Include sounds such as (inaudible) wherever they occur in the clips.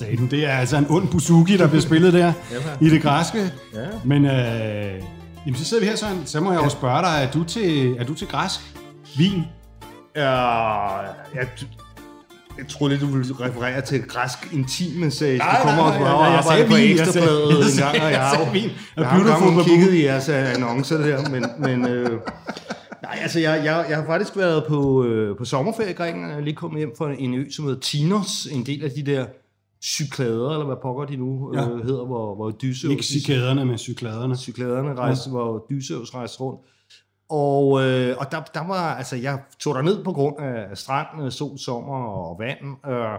Satan, det er altså en ond buzuki, der bliver spillet der i det græske. Ja. Men øh, jamen, så sidder vi her, så, så må jeg jo spørge dig, er du til, er du til græsk vin? Ja, jeg, jeg troede lidt, du ville referere til græsk intime sag. Nej, du kommer nej, også nej, bare nej, jeg og sagde vin, jeg sagde- jeg sagde- jeg jeg sagde vin. jeg har jo kigget i jeres øh, annoncer der, men, men øh, nej, altså jeg, jeg, jeg har faktisk været på, øh, på sommerferie i Grækenland, jeg er lige kommet hjem fra en ø, som hedder Tinos, en del af de der cyklader, eller hvad pokker de nu Ja. øh, hedder, hvor, hvor Odysseus... Ikke cykaderne, men cykladerne. cykladerne rejste, ja. hvor Odysseus rejste rundt. Og, øh, og der, der var, altså, jeg tog der ned på grund af strand, øh, sol, sommer og vand, øh,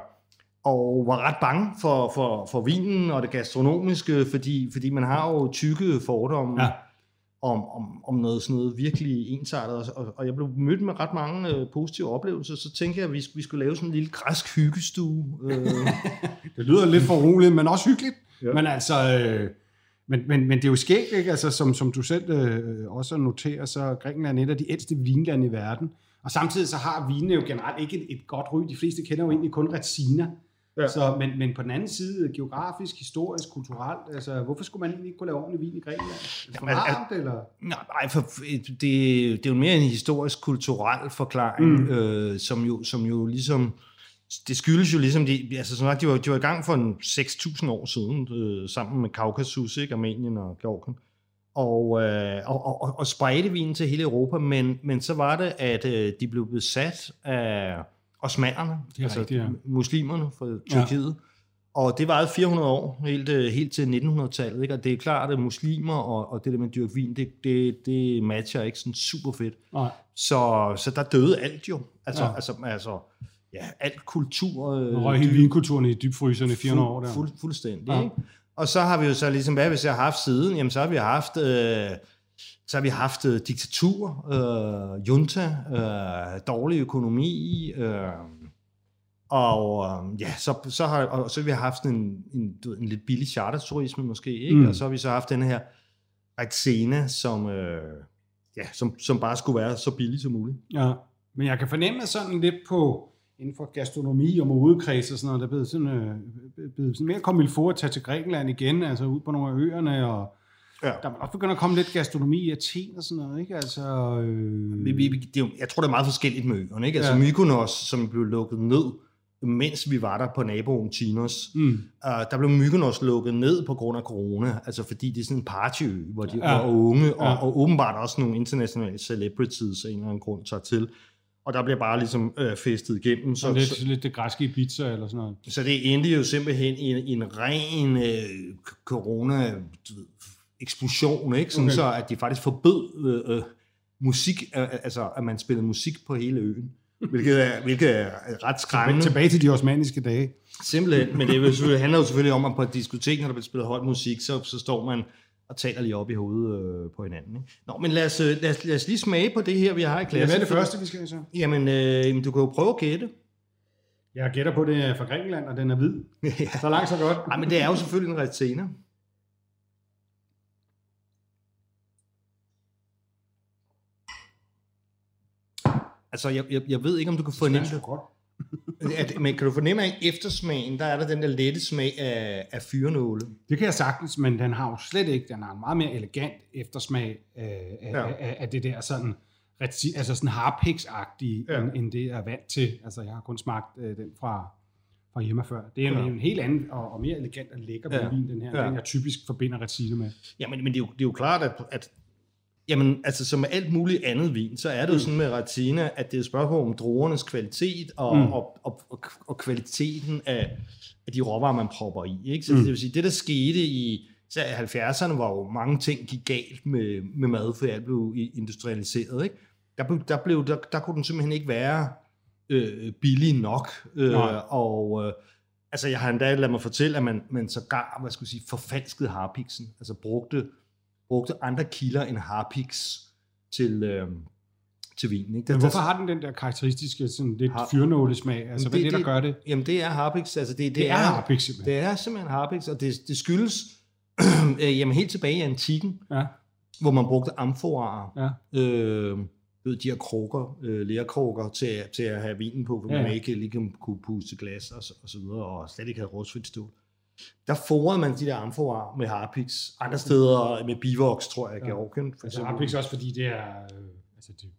og var ret bange for, for, for vinen og det gastronomiske, fordi, fordi man har jo tykke fordomme Ja. Om, om, om noget sådan noget virkelig ensartet, og, og, jeg blev mødt med ret mange øh, positive oplevelser, så tænkte jeg, at vi, vi skulle lave sådan en lille græsk hyggestue. Øh, (laughs) Det lyder lidt for roligt, men også hyggeligt. Ja. Men altså, øh, men, men, men det er jo skægt, ikke? Altså, som, som du selv øh, også noterer, så er Grækenland et af de ældste vinlande i verden. Og samtidig så har vinene jo generelt ikke et, et godt ry. De fleste kender jo egentlig kun Retsina. Ja. Så, men, men på den anden side, geografisk, historisk, kulturelt, altså, hvorfor skulle man egentlig ikke kunne lave ordentlig vin i Grækenland? Er det for varmt, eller? Nej, for det, det er jo mere en historisk-kulturel forklaring, Mm. øh, som, jo, som jo ligesom, det skyldes jo ligesom, de, altså sådan sagt, de var, de var i gang for en 6.000 år siden, øh, sammen med Kaukasus, ikke, Armenien og Georgien, og, øh, og, og, og, og spredte vinen til hele Europa, men, men så var det, at øh, de blev besat af osmanderne, Det er rigtigt, ja. muslimerne fra. Tyrkiet, ja. Og det varede 400 år, helt, øh, helt til 1900-tallet. Ikke? Og det er klart, at muslimer og, og det der med dyrk vin, det, det, det matcher ikke sådan super fedt. Nej. Så, så der døde alt jo. Altså, Ja. altså, altså ja, alt kultur. Øh, røg hele vinkulturen i dybfryserne i 400 år der. Fuld, fuldstændig. Ja. Ikke? Og så har vi jo så ligesom, hvad hvis jeg har haft siden? Jamen, så har vi haft... Øh, så har vi haft øh, diktatur, øh, junta, øh, dårlig økonomi, øh, og øh, ja, så, så, har, og så har vi haft en, en, du ved, en lidt billig charterturisme måske, ikke? Mm. Og så har vi så haft den her Retsena, som, øh, ja, som, som bare skulle være så billig som muligt. Ja, men jeg kan fornemme sådan lidt på inden for gastronomi og modekreds og sådan noget, der er blevet sådan, øh, blevet sådan mere kommet for at tage til Grækenland igen, altså ud på nogle af øerne, og Ja. der er også begyndt at komme lidt gastronomi i Athen og sådan noget, ikke? Altså, øh, Vi, vi, det er jo, jeg tror, det er meget forskelligt med øerne. Ikke? Altså Ja. Mykonos, som blev lukket ned, mens vi var der på naboen Tinos, mm, uh, der blev Mykonos lukket ned på grund af corona, altså fordi det er sådan en partyø, hvor de Ja. var unge, og, Ja. ja. og åbenbart også nogle internationale celebrities af en eller anden grund tager til. Og der bliver bare ligesom øh, festet igennem. så lidt, så, lidt det græske Ibiza eller sådan noget. så det endte jo simpelthen i en, en ren øh, corona du ved, eksplosion, ikke? Sådan Okay. så at de faktisk forbød øh, øh, musik, øh, altså at man spillede musik på hele øen. Hvilket er, hvilket er ret skræmmende. Tilbage til de osmaniske dage. Simpelthen, men det, selvfølgelig, handler jo selvfølgelig om, at på et diskotek, når der bliver spillet højt musik, så, så står man og taler lige op i hovedet øh, på hinanden. Ikke? Nå, men lad os, øh, lad, os, lad os lige smage på det her, vi har i Ja, klassen. hvad er det første, vi skal så? Jamen, øh, jamen, du kan jo prøve at gætte. Jeg gætter på, det er fra Grækenland, og den er hvid. (laughs) Så langt, så godt. Nej, men det er jo selvfølgelig en retiner. Altså, jeg, jeg, jeg ved ikke, om du kan fornemme det. godt. (laughs) At, men kan du fornemme, at eftersmagen, der er der den der lette smag af, af fyrenåle. Det kan jeg sagtens, men den har jo slet ikke, den har en meget mere elegant eftersmag af, af, Ja. af, af det der sådan altså sådan harpix-agtige, Ja. end, end det jeg er vant til. Altså, jeg har kun smagt øh, den fra, fra hjemme før. Det er en, Ja. en helt anden og, og mere elegant og lækker Ja. vin, den her. Ja. Den jeg typisk forbinder Retine med. Ja, men, men det, er jo, det er jo klart, at, at jamen, altså, som med alt muligt andet vin, så er det jo sådan med Ratina, at det er et spørgsmål om druernes kvalitet og, mm. Mm. og, og, og, og kvaliteten af, af de råvarer, man propper i. Ikke? Så Mm. det vil sige, det der skete i især i 70'erne, var jo mange ting gik galt med, med mad, for alt blev industrialiseret. Ikke? Der, blev, der, blev, der, der kunne den simpelthen ikke være øh, billig nok. Øh, Nej. og øh, altså, jeg har endda ladet mig fortælle, at man, man sågar, hvad skulle jeg sige, forfalskede harpiksen. Altså brugte, brugte andre kilder end harpiks til, øh, til vinen. Ikke? Men Der- hvorfor der- har den den der karakteristiske sådan lidt Har- fyrnålesmag? Altså, hvad er det, der gør det? Jamen, det er harpiks. Altså, det, det, Det er harpix simpelthen. Det er simpelthen harpiks, og det, det skyldes (clears throat) øh, jamen, helt tilbage i antikken, Ja, hvor man brugte amforarer. ja. Øh, ved, de her krukker, øh, lærkrukker, til, til at have vinen på, hvor Ja, man ikke lige kunne puste glas og, og så videre, og slet ikke havde rustfrit stål. Der forede man de der amforarer med harpiks. Andre steder med bivoks, tror jeg, i Ja. Georgien. For Altså harpix også, fordi det er... Øh, altså det,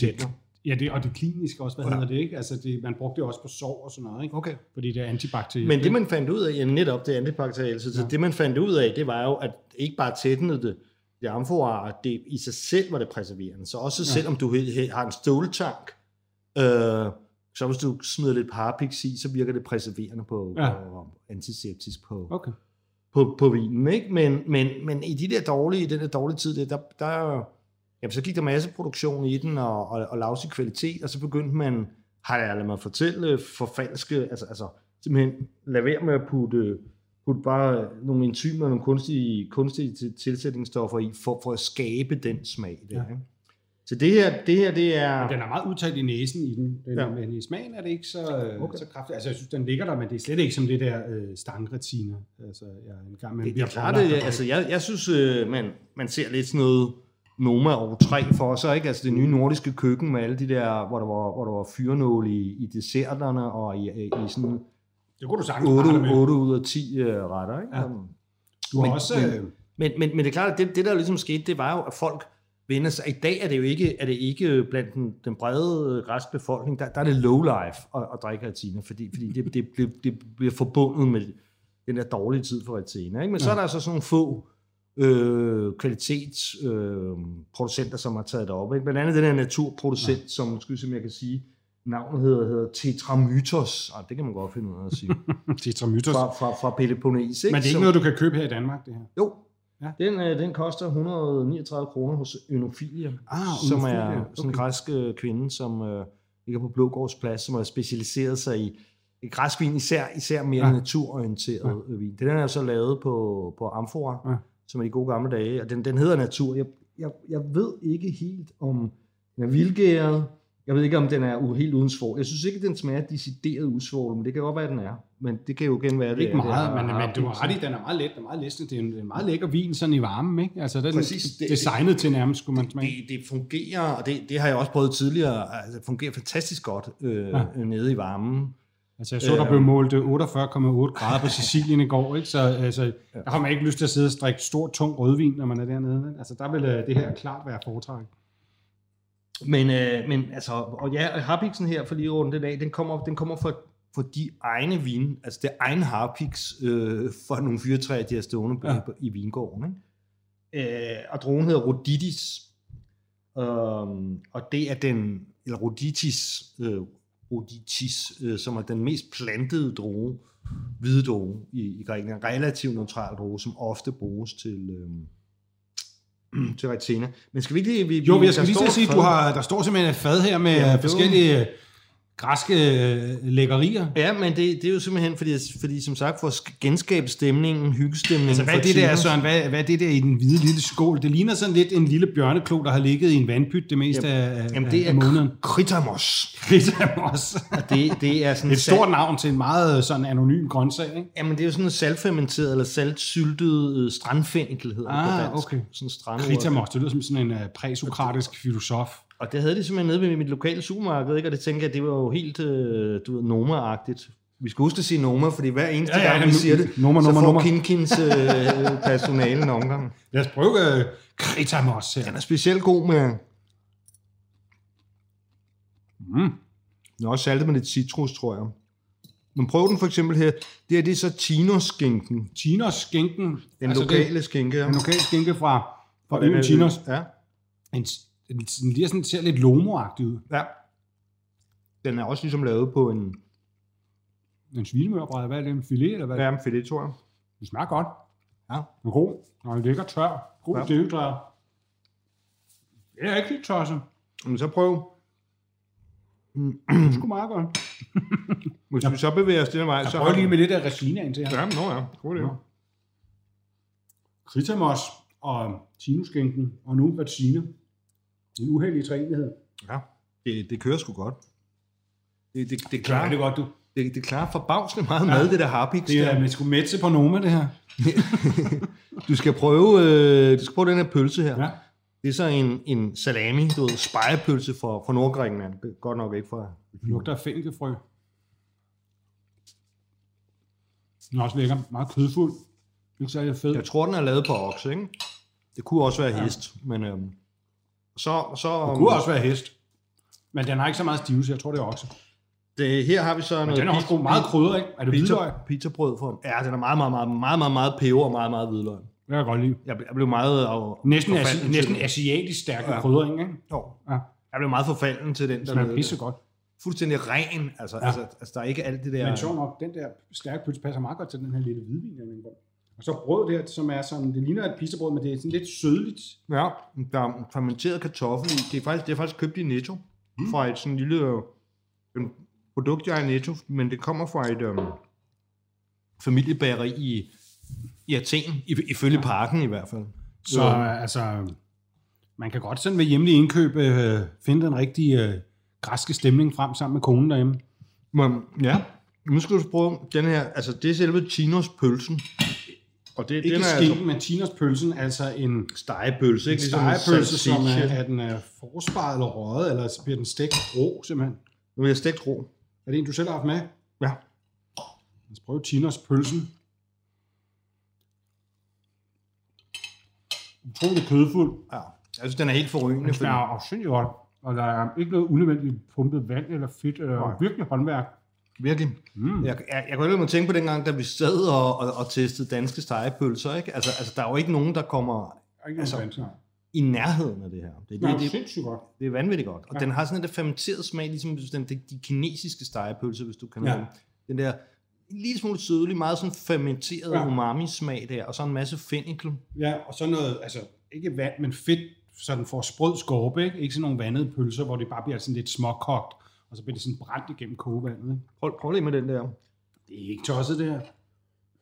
Tætner. ja, det, og det kliniske også, hvad Ja. hedder det, ikke? Altså, det, man brugte det også på sår og sådan noget, ikke? Okay. Fordi det er antibakterielt. Men det man fandt ud af, ja, netop det antibakterielle, så ja. Det man fandt ud af, det var jo, at ikke bare tætnede det, det amforarer, det i sig selv var det præserverende. Så også ja. Selvom du har en ståltank, øh, så hvis du smider lidt parapix i, så virker det præserverende på, ja. Og antiseptisk på, Okay. på, på vinen. Ikke? Men, men, men i de der dårlige, i den der dårlige tid, der, der, jamen, så gik der masse produktion i den, og, og, og lavsig kvalitet, og så begyndte man, har jeg ladet mig fortælle, forfalske, altså, altså simpelthen lade være med at putte, putte bare nogle enzymer, nogle kunstige, kunstige til- tilsætningsstoffer i, for, for at skabe den smag der. Ja. Ikke? Så det her, det her, det er... Den er meget udtalt i næsen i den, den Ja. men i smagen er det ikke så, Okay. okay. så kraftigt. Altså, jeg synes, den ligger der, men det er slet ikke som det der øh, stangretiner. Altså, jeg er en gang med Det, det er klart, det, altså, jeg, jeg synes, øh, man, man ser lidt sådan noget Noma over 3 for sig, ikke? Altså det nye nordiske køkken med alle de der, hvor der var, hvor der var fyrenål i, i desserterne og i, i sådan Det kunne du sagtens 8, parre med. 8 ud af 10 uh, retter, ikke? Ja. Du har Men- også... men- øh, Men, men, men det er klart, at det, det der ligesom skete, det var jo, at folk vender sig. I dag er det jo ikke, er det ikke blandt den, den brede restbefolkning, der, der er det low life at, at drikke retina, fordi, fordi det, det, det, det bliver forbundet med den der dårlige tid for retina. Ikke? Men så er der altså sådan nogle få øh, kvalitetsproducenter, øh, som har taget det op. Ikke? Blandt andet den her naturproducent, ja. som, skal vi se, om jeg kan sige, navnet hedder, hedder Tetramytos. Ah, det kan man godt finde ud af at sige. (laughs) Tetramytos. fra, fra, fra Peloponnes. Ikke? Men det er ikke Som- noget, du kan købe her i Danmark, det her. jo, Ja. den, øh, den koster 139 kroner hos Ønofilia, Ah, som Ønofilia, er okay. sådan en græsk øh, kvinde, som øh, ligger på Blågårds Plads, som har specialiseret sig i, græsk vin, især, især mere Ja. naturorienteret ja. vin. Den er så lavet på, på amfora, ja. som er de gode gamle dage, og den, den hedder natur. Jeg, jeg, jeg ved ikke helt, om den er vildgæret. Jeg ved ikke, om den er u- helt uden svovl. Jeg synes ikke, den smager decideret usvovl, men det kan godt være, at den er. Men det kan jo igen være, det Ikke er- det meget, men, men du har ret i, den er meget let, den er meget læsende. Det er en, meget lækker vin sådan i varmen, ikke? Altså, den Præcis, er det- designet til nærmest, skulle man smage. det, det fungerer, og det, det har jeg også prøvet tidligere, altså det fungerer fantastisk godt øh, Ja. ja. nede i varmen. Altså, jeg så, der Øh, blev målt øh, 48,8 grader på (laughs) Sicilien i går, ikke? Så altså, der har man ikke lyst til at sidde og strikke stor, tung rødvin, når man er dernede. Altså, der vil øh, det her klart være foretræk. Men, øh, men altså, og ja, Harpiksen her, for lige at runde den af, den kommer, den kommer fra, fra de egne vin, altså det egen Harpiks øh, fra nogle fyretræer, de har stående Ja. ja. i vingården. Ikke? Øh, og drogen hedder Roditis, um, og det er den, eller Roditis, øh, Roditis, øh, som er den mest plantede droge, hvide droge i, i Grækenland. Relativt neutral droge, som ofte bruges til, øh, (clears throat) til retina. Men skal vi ikke lige... Vi, Jo, jeg skal lige at sige, et du har, der står simpelthen et fad her med Jamen, ja, det forskellige græske øh, lækkerier. Ja, men det, det er jo simpelthen, fordi, fordi som sagt, for at sk- genskabe stemningen, hyggestemningen. Altså, hvad er det der. Søren? Hvad, hvad er det der i den hvide lille skål? Det ligner sådan lidt en lille bjørneklo, der har ligget i en vandpyt det meste af, af, Jamen, det af er måneden. Kritamos. Kritamos. Det, det er sådan Et stort navn til en meget sådan anonym grøntsag, ikke? Jamen, det er jo sådan en saltfermenteret eller saltsyltet øh, strandfænkel, hedder det Ah, på dansk. okay. Sådan strandord. Kritamos, det lyder som sådan en uh, præsokratisk filosof. Og det havde de simpelthen nede ved mit lokale supermarked, ikke? og det tænker jeg, det var jo helt, øh, du ved, Noma-agtigt. Vi skal huske at sige Noma, fordi hver eneste Ja, ja, gang, vi siger det, Noma, så Noma, får Noma. Kinkins øh, (laughs) personale en omgang. Lad os prøve uh, Kritamos her. Den er specielt god med, Mm. Den er også saltet med lidt citrus, tror jeg. Men prøv den for eksempel her. Det her, det er så Tinos-skinken. Tinos skinken. Den altså lokale Det, skinke. Ja. en lokal skinke fra, fra den øen Tinos. Ja. En, en, den lige sådan, ser lidt lomo ud. ja. Den er også ligesom lavet på en, En svinemørbræd, hvad er det? En filet, eller hvad? ja, en filet, tror jeg. Det smager godt. Ja. Den er god. Og en lækker tør. God Ja. ja. stilletør. Det er ikke lidt tosset. Men så prøv. Det er sgu meget godt. (laughs) Hvis vi så bevæger os den vej, så Jeg prøver lige med lidt af resinaen til her. Ja, nå ja. God idé. Ja. Kritamos og tinuskænken, og nu Vatsine. En uheldig træenighed. Ja. Det, det kører sgu godt. Det, det, det, Klarer det godt, du. det, det klarer forbavsende meget mad, det der harpix. Det er med sgu mætte på Noma, det her. (laughs) Du skal prøve, øh, du skal prøve den her pølse her. Ja. Det er så en, en salami, du ved, spejepølse fra, fra Nordgrækenland. Godt nok ikke fra... Det lugter af fænkefrø. Den er også lækker. Meget kødfuld. Ikke særlig fed. Jeg tror, den er lavet på okse, ikke? Det kunne også være hest, men øhm, så... så Det kunne også være hest. Men den har ikke så meget stivelse. Jeg tror, det er okse. det, her har vi så Men noget... den er også god. Meget krydder, ikke? Er det hvidløg? pizza, pizzabrød for. Ja, den er meget, meget, meget, meget, meget, meget peber og meget, meget hvidløg. Det kan jeg godt lide. Jeg, jeg blev meget... Af, Næsten, forfalden asi- næsten asiatisk stærke Ja. kryddering, ikke? Jo. Ja. Jeg blev meget forfalden til den. Det der smager pisse godt. Fuldstændig ren. Altså, ja. Altså, altså, der er ikke alt det der... Men sjovt nok, den der stærke pølse passer meget godt til den her lille hvidvin. jeg. Og så brød der, som er sådan, det ligner et pizzabrød, men det er sådan lidt sødligt. Ja, der er fermenteret kartoffel i. Det er faktisk, det er faktisk købt i Netto. Mm. Fra et sådan lille øh, en produkt, jeg har i Netto, men det kommer fra et øhm, familiebageri i, i Athen, i, ifølge parken i hvert fald. Så Jo. øh, altså, man kan godt sådan ved hjemlig indkøb øh, finde den rigtige øh, græske stemning frem sammen med konen derhjemme. Men, ja, nu skal du prøve den her, altså det er selve Chinos pølsen. Og det, Ikke den er skinken, altså men Tinos pølsen, altså en stegepølse, ikke? Ligesom en stegepølse, som er, er den er forsparet eller røget, eller så bliver den stegt rå simpelthen. Nu jeg stegt rå. Er det en, du selv har haft med? Ja. Lad os prøve Tinos pølsen. Utrolig kødfuld. Ja. Jeg synes, den er helt forrygende. Den smager afsindig godt. Og der er ikke noget unødvendigt pumpet vand eller fedt. Eller Nej. virkelig håndværk. Virkelig. Mm. Jeg, jeg, jeg kunne ikke tænke på dengang, da vi sad og, og, og testede danske stegepølser. Ikke? Altså, altså, der er jo ikke nogen, der kommer Ikke Altså, vand, i nærheden af det her. Det, det er det, det, godt. det er vanvittigt godt. Og Ja. den har sådan en fermenteret smag, ligesom hvis den, de, de kinesiske stegepølser, hvis du kan Ja. Den der en lille smule sødlig, meget sådan fermenteret ja. umami-smag der, og så en masse fennikel. Ja, og så noget, altså ikke vand, men fedt, så den får sprød skorpe, ikke? Ikke sådan nogle vandede pølser, hvor det bare bliver sådan lidt småkogt, og så bliver det sådan brændt igennem kogevandet. Ikke? Prøv, prøv lige med den der. Det er ikke tosset, det her.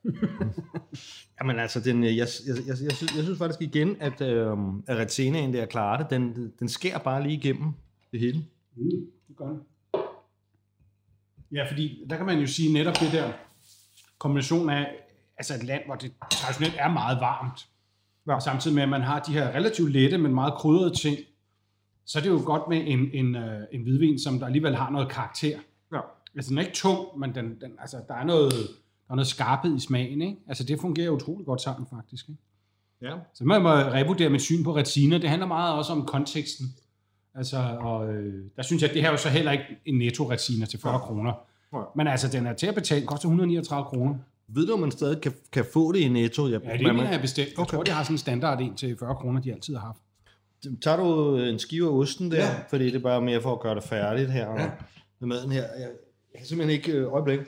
(laughs) Jamen altså, den, jeg, jeg, jeg, jeg, jeg, synes, jeg synes faktisk igen, at, øh, at Retzenaen der klarer det. Den, den skærer bare lige igennem det hele. Mm, det gør den. Ja, fordi der kan man jo sige netop det der kombination af altså et land, hvor det traditionelt er meget varmt, Ja. og samtidig med, at man har de her relativt lette, men meget krydrede ting, så er det jo godt med en, en, øh, en hvidvin, som der alligevel har noget karakter. Ja. Altså, den er ikke tung, men den, den, altså, der, er noget, der er noget skarphed i smagen. Ikke? Altså, det fungerer utrolig godt sammen, faktisk. Ikke? Ja. Så man må revurdere mit syn på retina. Det handler meget også om konteksten. Altså, og øh, der synes jeg, at det her er jo så heller ikke en netto retina til 40 kroner. Nej. Men altså, den er til at betale, koster 139 kroner. Ved du, om man stadig kan, kan få det i Netto? Jeg, Ja, det man- mener jeg bestemt. Jeg Okay. tror, de har sådan en standard en til 40 kroner, de altid har haft. Tager du en skive af osten der? Ja. Fordi det er bare mere for at gøre det færdigt her. Ja. Med maden her. Jeg, jeg kan simpelthen ikke... Øh, øjeblik.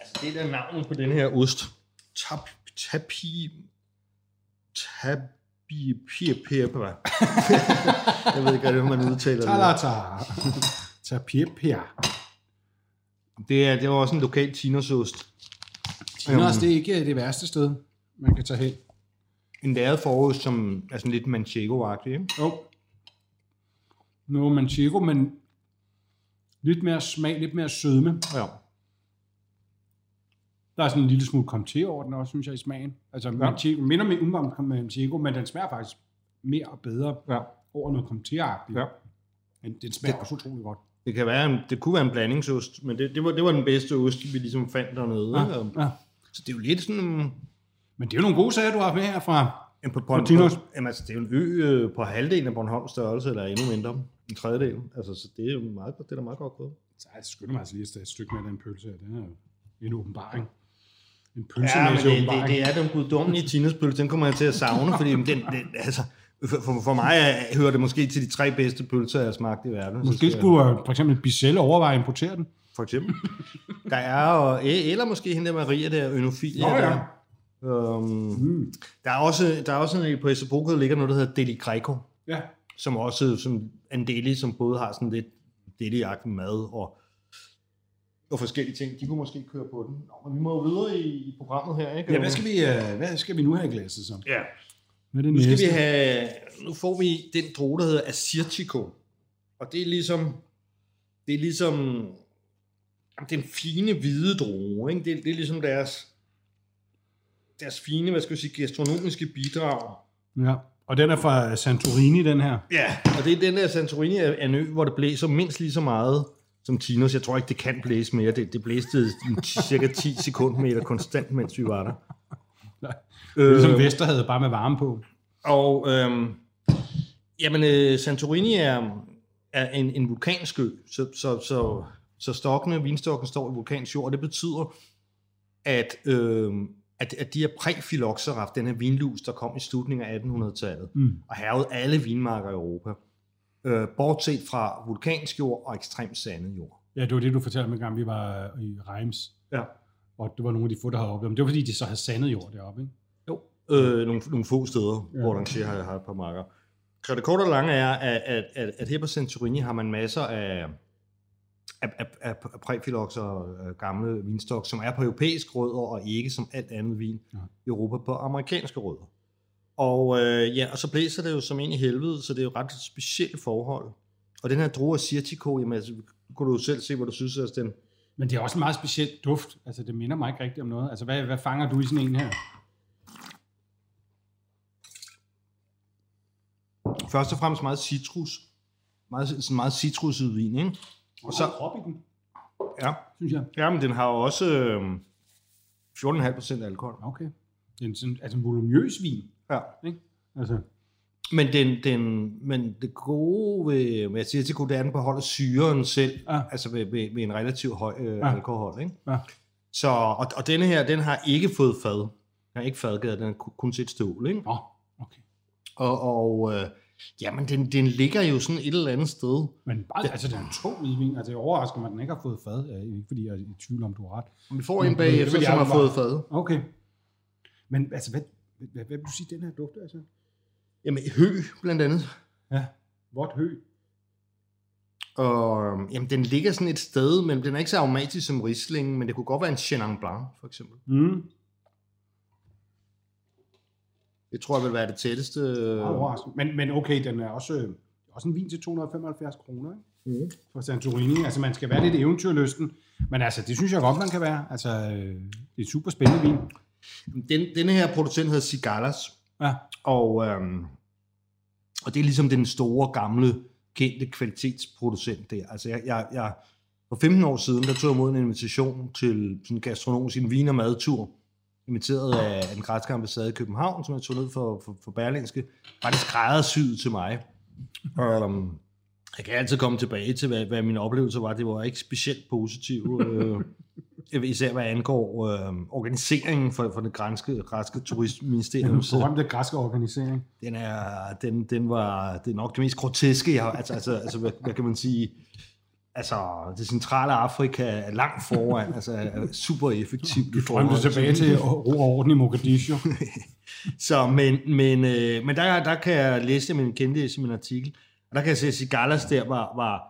Altså, det er navnet på den her ost. Tap, tapi... Tabi... Pia, (laughs) Jeg ved ikke, hvordan man udtaler det. Talata. Tapirpia. Det er, det var også en lokal tinersost. Tinos, det er ikke det værste sted, man kan tage hen. En lavet forost, som er sådan lidt manchego-agtig. Ikke? Jo. Nu manchego, men lidt mere smag, lidt mere sødme. Ja. Der er sådan en lille smule comté over den også, synes jeg, i smagen. Altså, ja. manchego, minder mig umiddelbart om manchego, men den smager faktisk mere og bedre ja. over noget comté-agtigt. Ja. Men den smager også utrolig godt. Det, kan være en, det kunne være en blandingsost, men det, det, var, det var den bedste ost, vi ligesom fandt dernede. Ja. ja. Så det er jo lidt sådan... Men det er jo nogle gode sager, du har med her fra Jamen, på Bornholm, Tinos? jamen, altså, det er jo en ø øh, på halvdelen af Bornholms størrelse, eller endnu mindre, en tredjedel. Altså, så det er jo meget, godt- det er da meget godt gået. Så jeg skynder mig altså lige at tage et stykke med den pølse her. Den er jo en åbenbaring. En pølse Ja, men det, det, er den guddommelige Tinas-pølse, den kommer jeg til at savne, fordi den, den, altså, for, for, mig er, hører det måske til de tre bedste pølser, jeg har smagt i verden. Måske skulle øh, for eksempel Bicelle overveje at importere den. For eksempel. Der er, og, eller måske hende der Maria, der Ønofilia. Nå ja. der. Um, mm. der, er også, der er også en, på Esaboka, der ligger noget, der hedder Deli Greco, Ja. som også som en deli, som både har sådan lidt deli mad og, og forskellige ting. De kunne måske køre på den. Nå, men vi må jo videre i, i programmet her, ikke? Ja, hvad skal vi, øh, hvad skal vi nu have i glasset så? Ja. Hvad er det Nu skal næste? vi have, nu får vi den droge, der hedder Assyrtiko. Og det er ligesom, det er ligesom den fine hvide droge, ikke? Det, det er ligesom deres, deres fine, hvad skal jeg sige, gastronomiske bidrag. Ja. Og den er fra Santorini, den her. Ja, og det er den der Santorini er en ø, hvor det blæser mindst lige så meget som Tinos. Jeg tror ikke, det kan blæse mere. Det, det blæste cirka 10 sekundmeter konstant, mens vi var der. Nej. Det er ligesom Øh, Vesterhavet, bare med varme på. Og øhm, jamen, øh, Santorini er, er en, en vulkansk ø, så, så, så, så stokkene, vinstokken står i vulkansk jord, og det betyder, at, øhm, at, at de her præfiloxera, den her vinlus, der kom i slutningen af 1800-tallet, Mm. og hervede alle vinmarker i Europa, øh, bortset fra vulkansk jord og ekstremt sandet jord. Ja, det var det, du fortalte mig, gang vi var i Reims. Ja. Og det var nogle af de få, der havde oplevet. Men det var fordi, de så havde sandet jord deroppe, ikke? Jo. Øh, nogle, nogle få steder, Ja. hvor Lancier har, har et par marker. Så det korte og lange er, at, at, at, at her på Santorini har man masser af, af, af, af, af præfilokser og gamle vinstok, som er på europæisk rødder, og ikke som alt andet vin Ja. i Europa på amerikanske rødder. Og, øh, ja, og så blæser det jo som ind i helvede, så det er jo ret specielle forhold. Og den her druer Sirtico, jamen altså, kunne du selv se, hvad du synes, at den, Men det er også en meget speciel duft. Altså, det minder mig ikke rigtigt om noget. Altså, hvad, hvad fanger du i sådan en her? først og fremmest meget citrus, meget, sådan meget citruset vin, ikke? Og så- op i den, Ja. synes jeg. Ja, men den har jo også øh, 14,5 procent alkohol. Okay. Det er sådan, altså en voluminøs vin. Ja. Ikke? Altså, Men, den, den, men det gode ved, ved Assyrtiko, det er, at den beholder syren selv, Ja. altså ved, ved, ved en relativt høj øh, Ja. alkohol. Ikke? Ja. Så, og, og denne her, den har ikke fået fad. Den har ikke fadgade, den har kun- set stål. Ikke? nå, okay. Og, og øh, jamen, den, den ligger jo sådan et eller andet sted. Men bare, altså, det er tung hvidvin. Altså, jeg overrasker mig, at den ikke har fået fad. Ikke fordi jeg er i tvivl om, du har ret. Vi får en bagefter, det er som har jeg- fået fad. Okay. Men altså, hvad, hvad, hvad vil du sige, den her dufter? Altså? Jamen, hø blandt andet. Ja. Vort hø. Og jamen, den ligger sådan et sted, men den er ikke så aromatisk som Riesling, men det kunne godt være en Chenin Blanc, for eksempel. Mm. Det tror jeg vil være det tætteste. Meget. Men, men okay, den er også, øh, også en vin til 275 kroner, ikke? Mm. For Santorini. Altså, man skal være lidt eventyrlysten. Men altså, det synes jeg godt, man kan være. Altså, øh, det er et super spændende vin. Den, denne her producent hedder Cigalas, Ja. og, øhm, og det er ligesom den store, gamle, kendte kvalitetsproducent der. Altså, jeg, jeg, jeg, for 15 år siden, der tog jeg imod en invitation til sådan en gastronomisk en vin- og madtur, inviteret af den græske ambassade i København, som jeg tog ned for, for, for Berlingske, var det skræddersyet til mig. Og, um, jeg kan altid komme tilbage til, hvad, hvad min oplevelse var. Det var ikke specielt positiv, øh, (laughs) især hvad angår øh, organiseringen for, for det græske, græske turistministerium. (laughs) Den berømte græske organisering. Den er, den, den var, det er nok det mest groteske, jeg har, altså, altså, altså hvad, hvad kan man sige, altså det centrale Afrika er langt foran, altså er super effektivt. Du drømte tilbage til ro og orden i Mogadishu. (laughs) Så, men, men, øh, men der, der kan jeg læse min kendte i min artikel, og der kan jeg se, at Cigalas der var, var,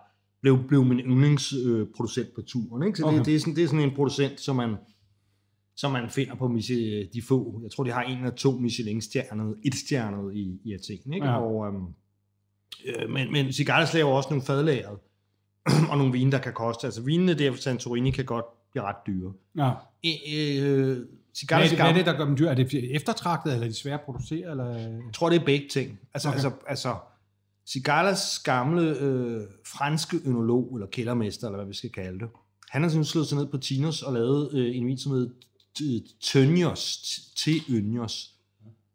blev, blev min yndlingsproducent på turen. Ikke? Så okay. Det, det, er sådan, det er sådan en producent, som man, som man finder på Michelin, de få, jeg tror, de har en eller to Michelin-stjernede, et stjernet i, i Athen. Ikke? Ja. Og, øhm, øh, men, men Cigalas laver også nogle fadlager, (clears throat) og nogle vine, der kan koste. Altså vinene der fra Santorini kan godt blive ret dyre. Ja. Øh, øh, Hvad, er det, hvad er det, der gør dem dyr? Er det eftertragtet, eller er de svære at producere? Eller? Jeg tror, det er begge ting. Altså, Okay. altså, altså Cigalas gamle øh, franske ønolog, eller kældermester, eller hvad vi skal kalde det, han har sådan slået sig ned på Tinos og lavet øh, en vin, som hedder Tønjos, til Ønjos,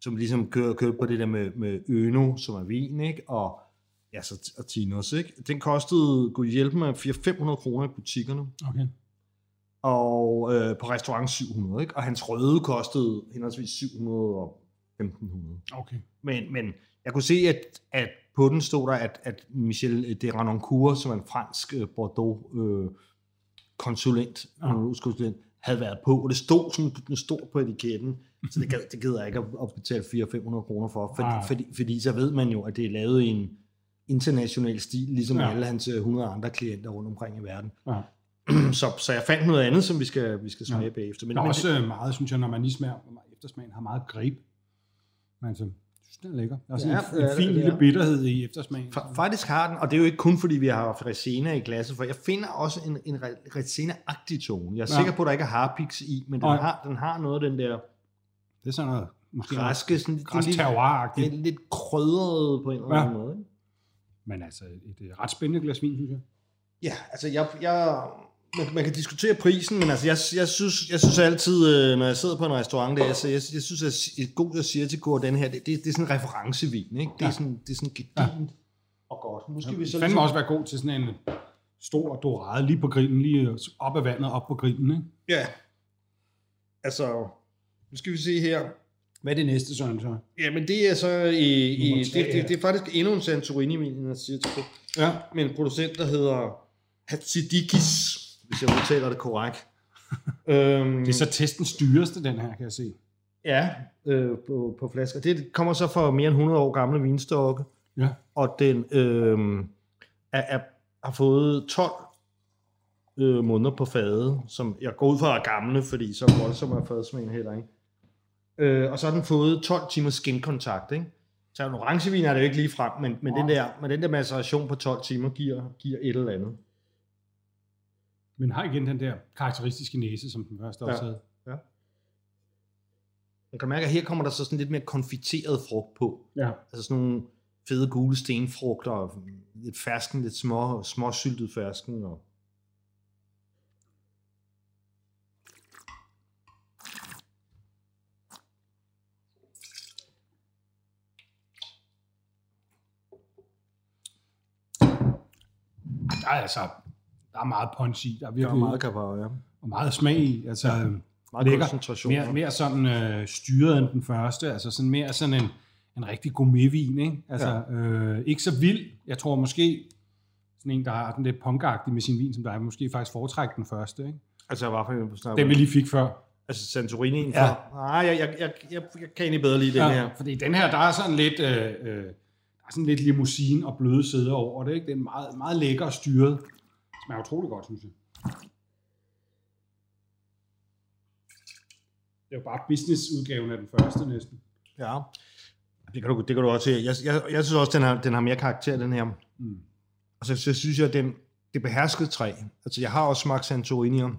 som ligesom kører, kører på det der med, med Øno, som er vin, ikke? Og, ja, så, og Tinos, ikke? Den kostede, kunne hjælpe mig, 400-500 kroner i butikkerne, Okay. og øh, på restaurant 700, ikke? Og hans røde kostede henholdsvis 700 og 1500. Okay. Men, men jeg kunne se, at, at på den stod der, at, at Michel de Ranoncourt, som er en fransk øh, Bordeaux-konsulent, Ja. øh, konsulent, havde været på, og det stod sådan stod på etiketten, så det, det gider jeg ikke at, at betale 400-500 kroner for, fordi, Nej. fordi, fordi så ved man jo, at det er lavet i en international stil, ligesom Ja. ja. alle hans øh, 100 andre klienter rundt omkring i verden. Ja. (clears throat) så, så jeg fandt noget andet, som vi skal, vi skal smage Ja. ja. bagefter. Men, Der er men også øh, meget, synes jeg, når man lige smager, eftersmagen har meget greb. Men altså, den er lækker. Der er sådan Ja, en, ja, en fin det lille er. bitterhed i eftersmagen. Fa- Faktisk har den, og det er jo ikke kun fordi, vi har haft Resena i glasset, for jeg finder også en, en Re- Resena-agtig tone. Jeg er Ja. ja. sikker på, at der ikke er harpiks i, men den, Nej. har, den har noget af den der Det er sådan noget, måske græske, sådan, græs lidt, lidt, krydret på en eller Ja. anden måde. Ikke? Men altså, et, et ret spændende glas vin, synes jeg. Ja, altså jeg, jeg man, man kan diskutere prisen, men altså jeg, jeg, synes, jeg synes altid, øh, når jeg sidder på en restaurant der, så jeg, jeg synes, at et god, jeg siger til Kurt, den her, det, det, det er sådan en referencevin, ikke? Det er Ja. sådan, det er sådan gedigent ja. og godt. Nu skal vi så fandme også være god til sådan en stor dorade lige på grillen, lige op af vandet, op på grillen, ikke? Ja. Altså, nu skal vi se her. Hvad er det næste, Søren, så? Jamen det er så i, i det, det, det, er faktisk endnu en Santorini-vin, jeg siger til dig. Ja. Med en producent, der hedder Hatsidikis, hvis jeg udtaler det korrekt. (laughs) øhm, Det er så testens dyreste, den her, kan jeg se. Ja, øh, på, på flasker. Det kommer så fra mere end 100 år gamle vinstokke, Ja. og den øh, er, er, har fået 12 øh, måneder på fade, som jeg går ud fra er gamle, fordi så voldsom er fadsmagen heller ikke. Øh, og så har den fået 12 timers skinkontakt, ikke? Så en orangevin er det jo ikke lige frem, men, men, den, der, men den der maceration på 12 timer giver, giver et eller andet. Men har igen den der karakteristiske næse, som den første også Ja. havde. Man kan mærke, at her kommer der så sådan lidt mere konfiteret frugt på. Ja. Altså sådan nogle fede gule stenfrugter, og lidt fersken, lidt små, små syltet fersken. Og... er altså, der er meget punch i. Der er Der virkelig er meget kapar, ja. og meget smag i. Altså, ja. Meget lækker. koncentration. Mere, mere sådan øh, styret end den første. Altså sådan mere sådan en, en rigtig gourmetvin, ikke? Altså, ja. øh, ikke så vild. Jeg tror måske, sådan en, der har den lidt punkagtig med sin vin, som der er, måske faktisk foretrække den første, ikke? Altså, hvad for en snakker Den vi lige fik før. Altså Santorini Ja. ja. Nej, jeg, jeg, jeg, jeg, jeg kan egentlig bedre lide den her. Fordi den her, der er sådan lidt, øh, øh, der er sådan lidt limousine og bløde sæder over det, ikke? Det er meget, meget lækker og styret. Det smager utrolig godt, synes jeg. Det er jo bare businessudgaven af den første næsten. Ja. Det kan du, det kan du også se. Jeg, jeg, jeg synes også, den har, den har mere karakter, den her. Mm. Og så, så synes jeg, den, det beherskede træ. Altså, jeg har også smagt Santorinier,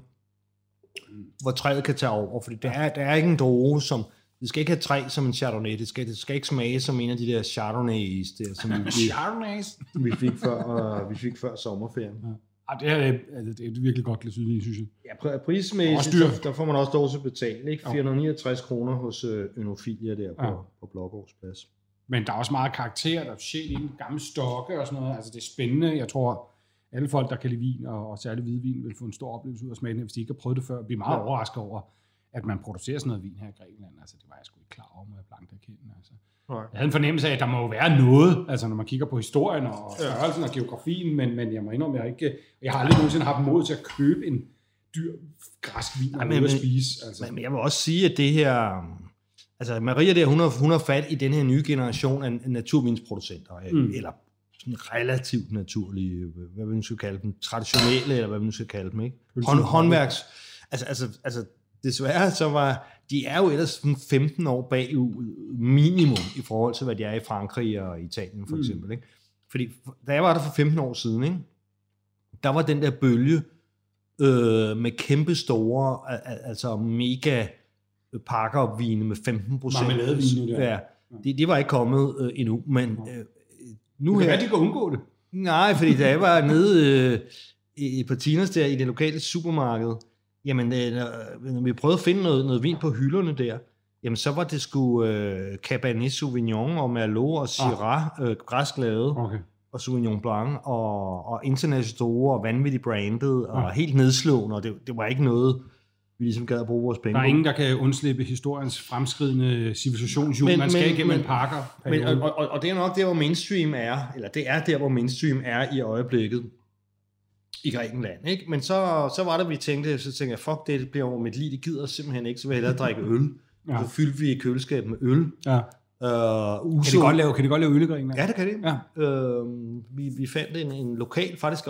hvor træet kan tage over, fordi der er, der er ikke en droge, som... Det skal ikke have træ som en Chardonnay. Det skal, det skal ikke smage som en af de der Chardonnays, der, som vi, Chardonnays. vi, fik før, uh, vi fik før sommerferien. Ah, det, er, altså, det er et virkelig godt glas hvidvin, synes jeg. Ja, prismæssigt, så, der får man også lov til at betale. Ikke? Jo. 469 kroner hos øh, Ønofilia der på, Ja. ja. på Blågårdsplads. Men der er også meget karakter, der er sjæl i den gamle stokke og sådan noget. Altså, det er spændende. Jeg tror, alle folk, der kan lide vin, og, og særligt hvidvin, vil få en stor oplevelse ud af smagen, hvis de ikke har prøvet det før. Vi er meget Ja. overrasket over, at man producerer sådan noget vin her i Grækenland. Altså, det var jeg sgu ikke klar over, må jeg blankt erkende. Altså. Nej. Jeg havde en fornemmelse af, at der må jo være noget, altså når man kigger på historien og størrelsen og geografien, men, men jeg må indrømme, jeg, ikke, jeg har aldrig nogensinde haft mod til at købe en dyr græsk vin og men- spise. Altså. Men, men jeg vil også sige, at det her... Altså, Maria der, hun har, hun har fat i den her nye generation af naturvinsproducenter, Mm. mm. eller sådan relativt naturlige, hvad vi nu skal kalde dem, traditionelle, eller hvad vi nu skal kalde dem, ikke? Hånd, håndværks... Altså, altså, altså, desværre så var... De er jo ellers sådan 15 år bagud minimum i forhold til, hvad de er i Frankrig og Italien for Mm. eksempel, ikke? Fordi da jeg var der for 15 år siden, ikke? der var den der bølge øh, med kæmpe store, al- al- altså mega pakkeopvine med 15 procent. Marmeladevine der. Ja, det, det var ikke kommet øh, endnu, men øh, nu kan her... være, de kan undgå det. Nej, fordi da jeg var nede øh, i, på Tinas der i det lokale supermarked, jamen, øh, når, når vi prøvede at finde noget, noget vin på hylderne der, jamen så var det sgu øh, Cabernet Sauvignon og Merlot og Syrah, ah. øh, græsk lavet, Okay. og Sauvignon Blanc, og, og internationalt store og vanvittigt branded, og Ja. helt nedslående, og det, det var ikke noget, vi ligesom gad at bruge vores penge Der er på. ingen, der kan undslippe historiens fremskridende civilisationsjul. Men- Man skal men- igennem men- en parker. Men, og, og, og det er nok der, hvor mainstream er, eller det er der, hvor mainstream er i øjeblikket i Grækenland. Ikke? Men så, så var det, vi tænkte, så tænkte jeg, fuck det, det bliver over mit liv, det gider simpelthen ikke, så vil jeg hellere drikke øl. (laughs) Ja. Så fyldte vi køleskabet med øl. ja. Uh, Kan de godt lave, kan de godt lave øl i Grækenland? Ja, det kan det. Ja. Øh, vi, vi fandt en, en lokal, faktisk,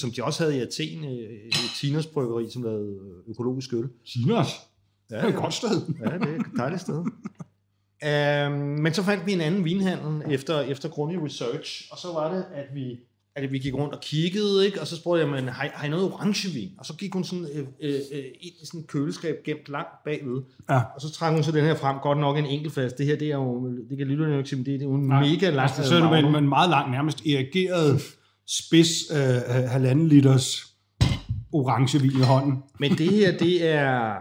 som de også havde i Athen, øh, et Tinos bryggeri, som lavede økologisk øl. Tinos. Ja, Det er et godt sted. Ja, det er et dejligt sted. um, men så fandt vi en anden vinhandel efter, efter grundig research, og så var det, at vi, at vi gik rundt og kiggede, ikke? og så spurgte jeg, men har, I- har I noget orangevin? Og så gik hun sådan, øh, øh, øh, ind i sådan et køleskab gemt langt bagved, Ja. og så trak hun så den her frem, godt nok en enkeltfast. Det her, det er jo, det kan lytterne jo ikke sige, men det, det er jo en Nej, mega lang Altså, så er med, en- meget lang, nærmest erigeret spids øh, øh, halvanden liters orangevin i hånden. Men det her, det er...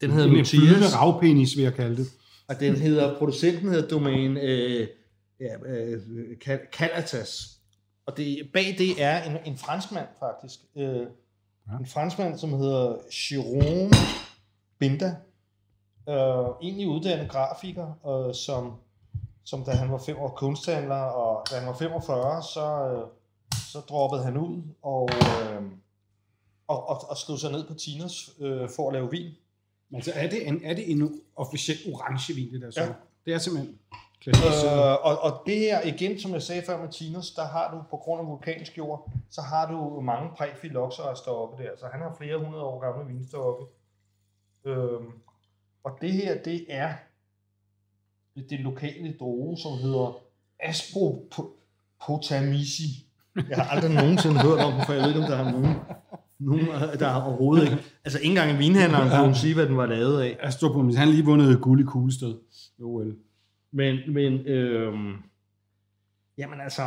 Den hedder En flydende ravpenis, vil jeg kalde det. og den hedder, producenten hedder Domain øh, ja, øh, Calatas. Og det, bag det er en, en franskmand, faktisk. Øh, ja. En franskmand, som hedder Jérôme Binda. Øh, egentlig uddannet grafiker, øh, som, som da han var fem år kunsthandler, og da han var 45, så, øh, så droppede han ud og, øh, og, og, og slog sig ned på Tinos øh, for at lave vin. Altså, er det en, er det en officiel orangevin, det der så? Ja. Det er simpelthen. Øh, og, og det her, igen, som jeg sagde før med Tinos, der har du på grund af vulkansk jord, så har du mange præfilokser oppe der, så han har flere hundrede år gamle vinstokke. Øhm, og det her, det er det lokale droge, som hedder Aspropotamisi. Jeg har aldrig nogensinde hørt om den, for jeg ved ikke, om der er nogen, nogen der har overhovedet ikke. Altså, ikke engang vinhandleren (laughs) kunne sige, hvad den var lavet af. Astropomis, han lige vundet guld i kuglestød. Jo, vel. Men, men øhm, jamen altså,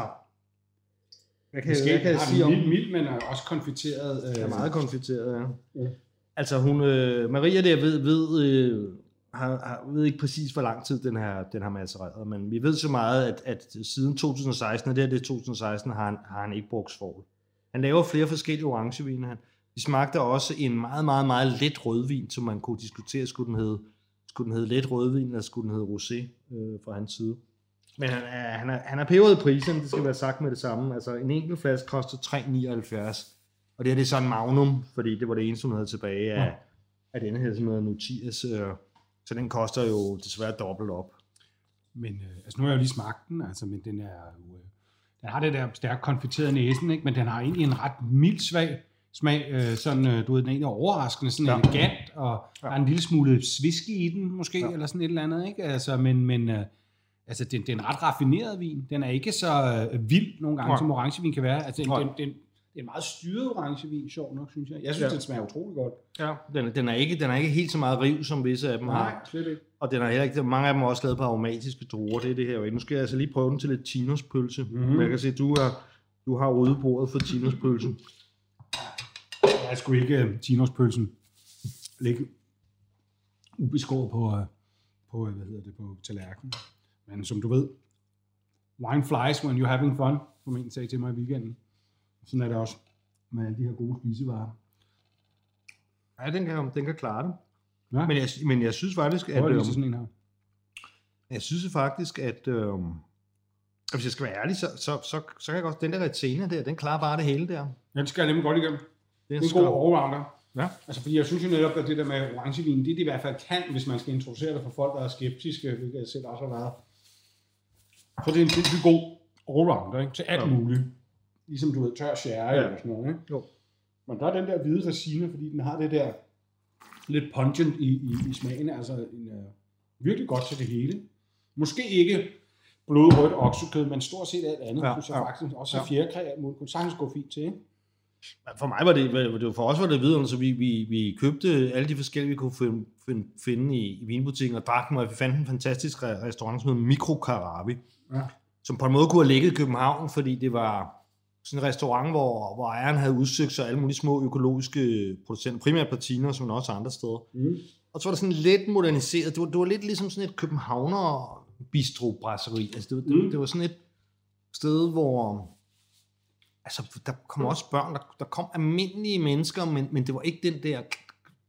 hvad kan, Måske hvad kan jeg har sige om mild, mild, men er også konfiteret. Øh, er meget konfiteret, ja. Ja. Altså hun, øh, Maria der ved, ved, øh, har, har, ved ikke præcis, hvor lang tid den har, den har macereret, men vi ved så meget, at, at siden 2016, og det er det 2016, har han, har han ikke brugt svovl. Han laver flere forskellige orangeviner. Han, de smagte også en meget, meget, meget let rødvin, som man kunne diskutere, skulle den hedde, skulle den hedde let rødvin, eller skulle den hedde rosé øh, fra hans side. Men han er, han er, han er peberet i prisen, det skal være sagt med det samme. Altså en enkelt flaske koster 3,79. Og det her det er så en magnum, fordi det var det eneste, hun havde tilbage af, af denne her, som hedder Nutias. Øh, så den koster jo desværre dobbelt op. Men øh, altså nu har jeg jo lige smagt den, altså, men den er jo, øh, den har det der stærkt konfiteret næsen, ikke? men den har egentlig en ret mild svag smag, øh, sådan, øh, du ved, den er egentlig overraskende, sådan Ja. ja. elegant, og ja. der er en lille smule whisky i den, måske, Ja. ja. eller sådan et eller andet, ikke? Altså, men, men øh, altså, det, det er en ret raffineret vin. Den er ikke så øh, vild nogle gange, Nej. som orangevin kan være. Altså, den, Nej. den, den, det er en meget styret orangevin, sjov nok, synes jeg. Jeg synes, Ja. ja. den smager utrolig godt. Ja. Den, den, er ikke, den er ikke helt så meget riv, som visse af dem har. Nej, slet ikke. Og den er heller ikke, mange af dem er også lavet på aromatiske druer, det er det her jo. Nu skal jeg altså lige prøve den til lidt tinospølse. Mhm. Mm. Jeg kan se, du, er, du har ryddet bordet for tinospølse. Jeg skulle ikke uh, tinospølsen ligge ubeskåret på, uh, på, uh, hvad hedder det, på tallerkenen. Men som du ved, wine flies when you're having fun, som en sagde til mig i weekenden. Sådan er det også med alle de her gode spisevarer. Ja, den kan, den kan klare det. Ja, Men jeg, men jeg synes faktisk, at, prøv lige øhm, sådan en her. jeg synes faktisk, at og hvis jeg skal være ærlig, så, så, så, så kan jeg godt, den der retina der, den klarer bare det hele der. Den skal jeg nemlig godt igennem. Det er en god allrounder. Ja. Altså, fordi jeg synes jo netop, at det der med orangevin, det er det i hvert fald kan, hvis man skal introducere det for folk, der er skeptiske, hvilket jeg selv også har været. Så det er en virkelig god allrounder, ikke? Til alt Ja. muligt. Ligesom du ved, tør sherry Ja. eller sådan noget, ikke? Jo. Men der er den der hvide resine, fordi den har det der lidt pungent i, i, i smagen, altså en, uh, virkelig godt til det hele. Måske ikke blodrødt oksekød, men stort set alt andet, Ja, synes jeg ja. faktisk. Også Ja. fjerkræ, muligt, kunne sagtens gå fint til, ikke? For mig var det, det var- for os var det videre, så vi, vi, vi købte alle de forskellige, vi kunne finde, finde, finde i, i vinbutikken og drak dem, og vi fandt en fantastisk re- restaurant, som hedder Mikro Karabi, Ja. som på en måde kunne have ligget i København, fordi det var sådan en restaurant, hvor, hvor ejeren havde udsøgt sig alle mulige små økologiske producenter, primært Tina, men også andre steder. Mm. og så var det sådan lidt moderniseret. Det var, det var lidt ligesom sådan et københavner bistro brasseri. Altså det, var, det, Mm. det var sådan et sted, hvor altså, der kom også børn, der, der kom almindelige mennesker, men, men det var ikke den der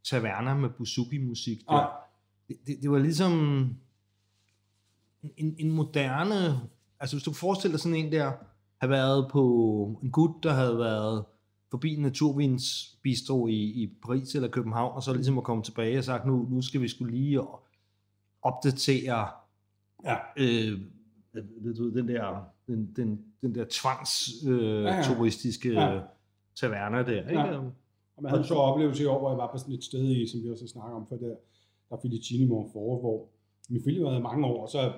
taverner med buzuki-musik. der. Nej. Det, det, det var ligesom en, en moderne... Altså hvis du forestiller dig sådan en der, have været på en gut, der havde været forbi en naturvins bistro i, i Paris eller København, og så ligesom at komme tilbage og sagt, nu, nu skal vi skulle lige opdatere Ja. øh, du, den der, den, den, den der tvangs øh, Ja, ja, turistiske Ja. taverner der. Ikke? Ja. Og man havde en sjov oplevelse i år, hvor jeg var på sådan et sted i, som vi også snakker om, for der, der Filicini Monfort, hvor min familie havde mange år, og så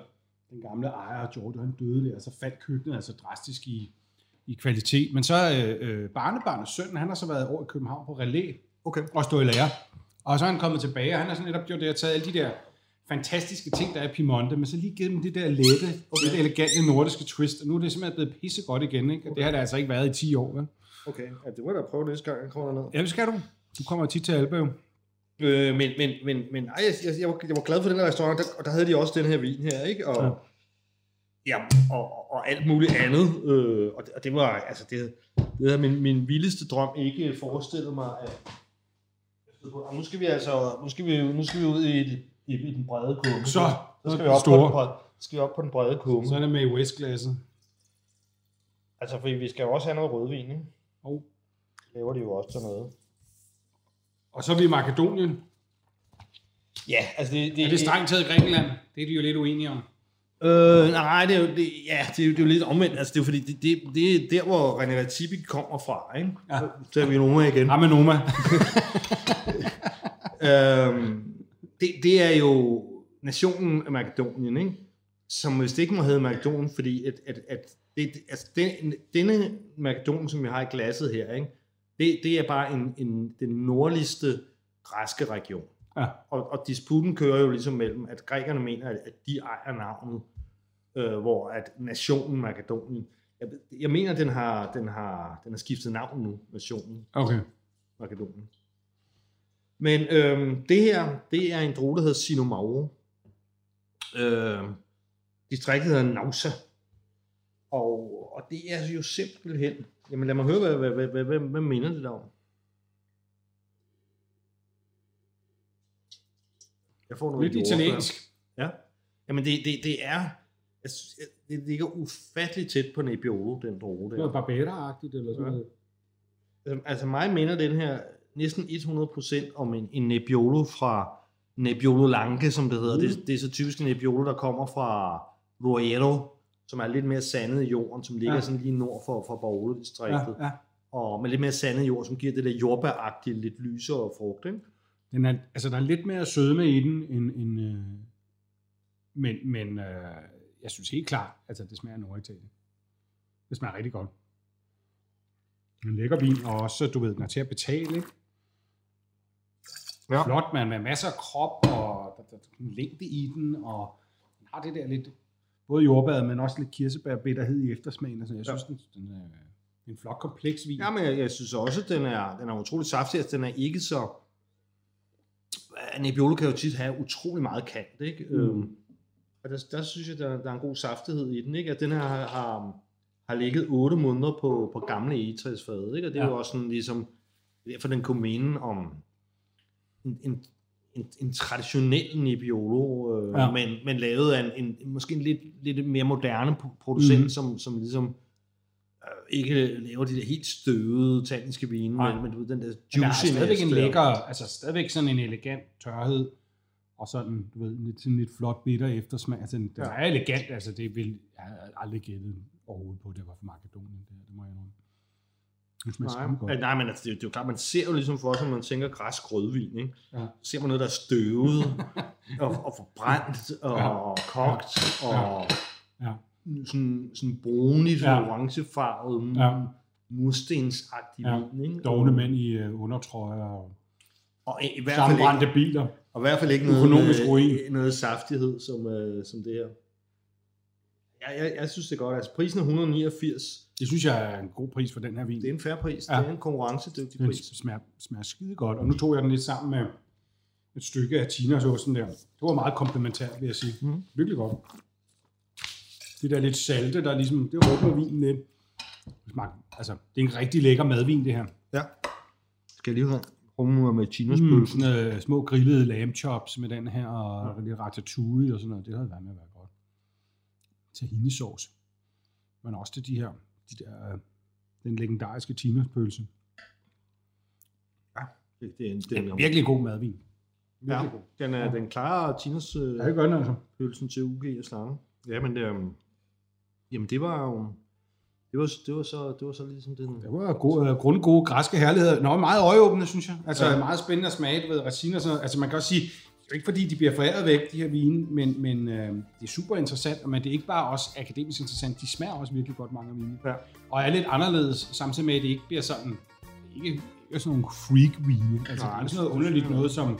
den gamle ejer, Giorgio, han døde der, og så faldt køkkenet altså drastisk i, i kvalitet. Men så øh, øh, barnebarnets søn, han har så været over i København på relæ, Okay. og stå i lære. Og så er han kommet tilbage, og han har sådan netop gjort det, at taget alle de der fantastiske ting, der er i Piemonte, men så lige givet dem det der lette, okay. lidt elegante nordiske twist, og nu er det simpelthen blevet pissegodt igen, ikke? Og det har det altså ikke været i 10 år, vel? Okay, ja, det må jeg da prøve næste gang, jeg kommer derned. Ja, det skal du. Du kommer tit til Alba, jo. Øh, men, men, men, men ej, jeg, jeg, jeg, var, jeg var glad for den her restaurant, der, og der havde de også den her vin her, ikke? Og, Ja. ja. og, og, og alt muligt andet. Øh, og, det, og det var, altså, det, det havde min, min vildeste drøm ikke forestillet mig, at og nu skal vi altså, nu skal vi, nu skal vi ud i, i, i den brede kumme. Så, så skal vi op, på store. den, brede, skal vi op på den brede kumme. Så er det med i Westglasset. Altså, fordi vi skal jo også have noget rødvin, ikke? Og, Laver de jo også til noget. og så er vi i Makedonien. Ja, altså det, det, Er det strengt taget Grækenland? Det er de jo lidt uenige om. Øh, nej, det er jo, det, ja, det er, jo, det er jo lidt omvendt. Altså, det er jo fordi, det, det, det er der, hvor René Redzepi kommer fra, ikke? Ja. Så er vi nogle igen. Ramme Noma. (laughs) øhm, det, det er jo nationen af Makedonien, ikke? Som vist ikke må hedde Makedonien, fordi at, at, at det, altså den, denne Makedonien, som vi har i glasset her, ikke? Det, det er bare en, en, den nordligste græske region. Ja. Og, og disputen kører jo ligesom mellem, at grækerne mener, at, at de ejer navnet, øh, hvor at nationen Makedonien, jeg, jeg mener, den har, den, har, den har skiftet navn nu, nationen Okay. Makedonien. Men øhm, det her, det er en droge, der hedder Sinomauro. Øhm, distriktet hedder Nausa. Og, og det er jo simpelthen... Jamen lad mig høre, hvad, hvad, hvad, hvad, hvad, hvad minder det der om? Jeg får noget Lidt italiensk. Ja. Jamen det, det, det er... synes, Det ligger ufatteligt tæt på Nebbiolo, den droge der. Noget Barbera-agtigt eller sådan Ja. noget. Altså- Altså mig minder den her næsten 100% om en, en Nebbiolo fra Nebbiolo Lange, som det hedder. Mm. Det, det er så typisk en Nebbiolo, der kommer fra Roero, som er lidt mere sandet i jorden, som ligger Ja. sådan lige nord for, for Barolo-distriktet. Ja, ja. Og med lidt mere sandet jord, som giver det der jordbæragtige, lidt lysere frugt. Ikke? Den er, altså, der er lidt mere sødme i den, end, end øh, men, men øh, jeg synes helt klart, altså det smager Norditalien. Det smager rigtig godt. En lækker vin, og også, du ved, den er til at betale, ikke? Ja. Flot, man med masser af krop, og der, der, der er en længde i den, og den har det der lidt, både jordbær, men også lidt kirsebærbitterhed i eftersmagen. Altså, jeg synes, den, den er en flot, kompleks vin. Ja, men jeg, jeg synes også, at den er, den er utrolig saftig. Altså, den er ikke så... Nebbiolo kan jo tit have utrolig meget kant, ikke? Mm. Øhm, og der, der synes jeg, der, der er en god saftighed i den, ikke? At den her har, har, har ligget 8 måneder på, på gamle egetræsfade, ikke? Og det er Ja. jo også sådan ligesom... Derfor den kunne mene om en, en, en, en traditionel Nebbiolo, øh, Ja. men, men lavet af en, en, måske en lidt, lidt mere moderne pro- producent, mm. som, som ligesom øh, ikke laver de der helt støvede tanniske vine, Nej. men, men du ved, den der Men der er stadigvæk en lækker, altså stadigvæk sådan en elegant tørhed, og sådan, du ved, lidt, sådan lidt flot bitter eftersmag. Altså, den, Ja. er elegant, altså det vil, jeg har aldrig gættet overhovedet på, det var fra Makedonien, det, det må jeg indrømme. Nej, nej, men altså, det, er jo- det er jo klart, man ser jo ligesom for sig, når man tænker græsk rødvin, ikke? Ja. Så ser man noget, der er støvet, (laughs) og, og forbrændt, og, Ja. og kogt, og Ja. sådan, sådan brunligt, Ja. ja. orangefarvet, Ja. ja. murstensagtig Ja. ja. vin, ikke? Dogne mænd i uh, undertrøjer og Og i, i hvert fald ikke, biler. og i hvert fald ikke noget, Økonomisk ruin. noget saftighed, som, øh, som det her. Jeg, jeg, jeg synes det er godt. Altså prisen er 189. Det synes jeg er en god pris for den her vin. Det er en færre pris. Ja. Det er en konkurrencedygtig Den pris. smager, smager skide godt. Og nu tog jeg den lidt sammen med et stykke af tinasåsen der. Det var meget komplementært, vil jeg sige. Mm. Virkelig godt. Det der lidt salte, der ligesom, det åbner vinen lidt. Det smager, altså, det er en rigtig lækker madvin, det her. Ja. Skal jeg lige have rummer med Mm, chinospølsen? sådan, øh, små grillede lamb chops med den her, og ja. lidt ratatouille og sådan noget. Det havde været med at være godt. Tahinisauce. Men også til de her, de der, øh, den legendariske tinaspølse. Det, det, er en- Det er er, virkelig god madvin. ja, god. den, er, den klarer Tinas øh, Ja, det gør den altså. pølsen til UG og slange. Ja, men det, um, jamen det var jo... Det var, det var, så, det var så ligesom den... Det var gode, øh, grundgode græske herligheder. Nå, meget øjeåbende, synes jeg. Altså, Ja. ja. meget spændende at smage, du ved, resin og sådan noget. Altså, man kan også sige, er jo ikke fordi, de bliver foræret væk, de her vine, men, men øh, det er super interessant, men det er ikke bare også akademisk interessant, de smager også virkelig godt, mange af vine. Ja. Og er lidt anderledes, samtidig med, at det ikke bliver sådan, ikke, ikke sådan nogle freak-vine. Altså, Nej, det er sådan noget underligt noget, som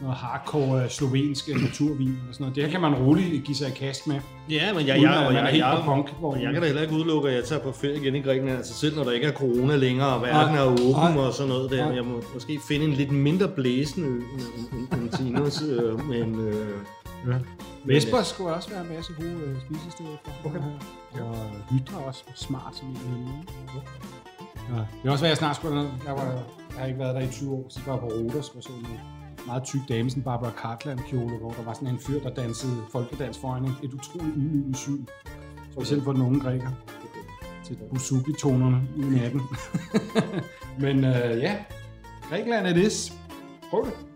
noget hardcore øh, slovensk naturvin og sådan noget. Det her kan man roligt give sig i kast med. Ja, men jeg, jeg, er jeg, helt jeg, punk, hvor- jeg kan da heller ikke udelukke, at jeg tager på ferie igen i Grækenland, altså selv når der ikke er corona længere, og verden er åben og sådan noget der. Jeg må måske finde en lidt mindre blæsende ø end, Tinos, (laughs) øh, men... Øh, Ja. Vesper skulle også være en masse gode øh, spisesteder for. Okay. Og Hydra også smart som en helvede. Ja. Det er også hvad jeg snart skulle. Jeg, var, jeg har ikke været der i 20 år, så var jeg på Rodos og så en meget tyk dame, sådan Barbara Cartland kjole, hvor der var sådan en fyr, der dansede folkedans foran en, et utroligt ydmygende syn. Specielt for den unge græker. Til Busuki-tonerne i natten. (laughs) Men øh, ja, Grækenland er det. Prøv det.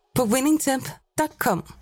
på winningtemp.com.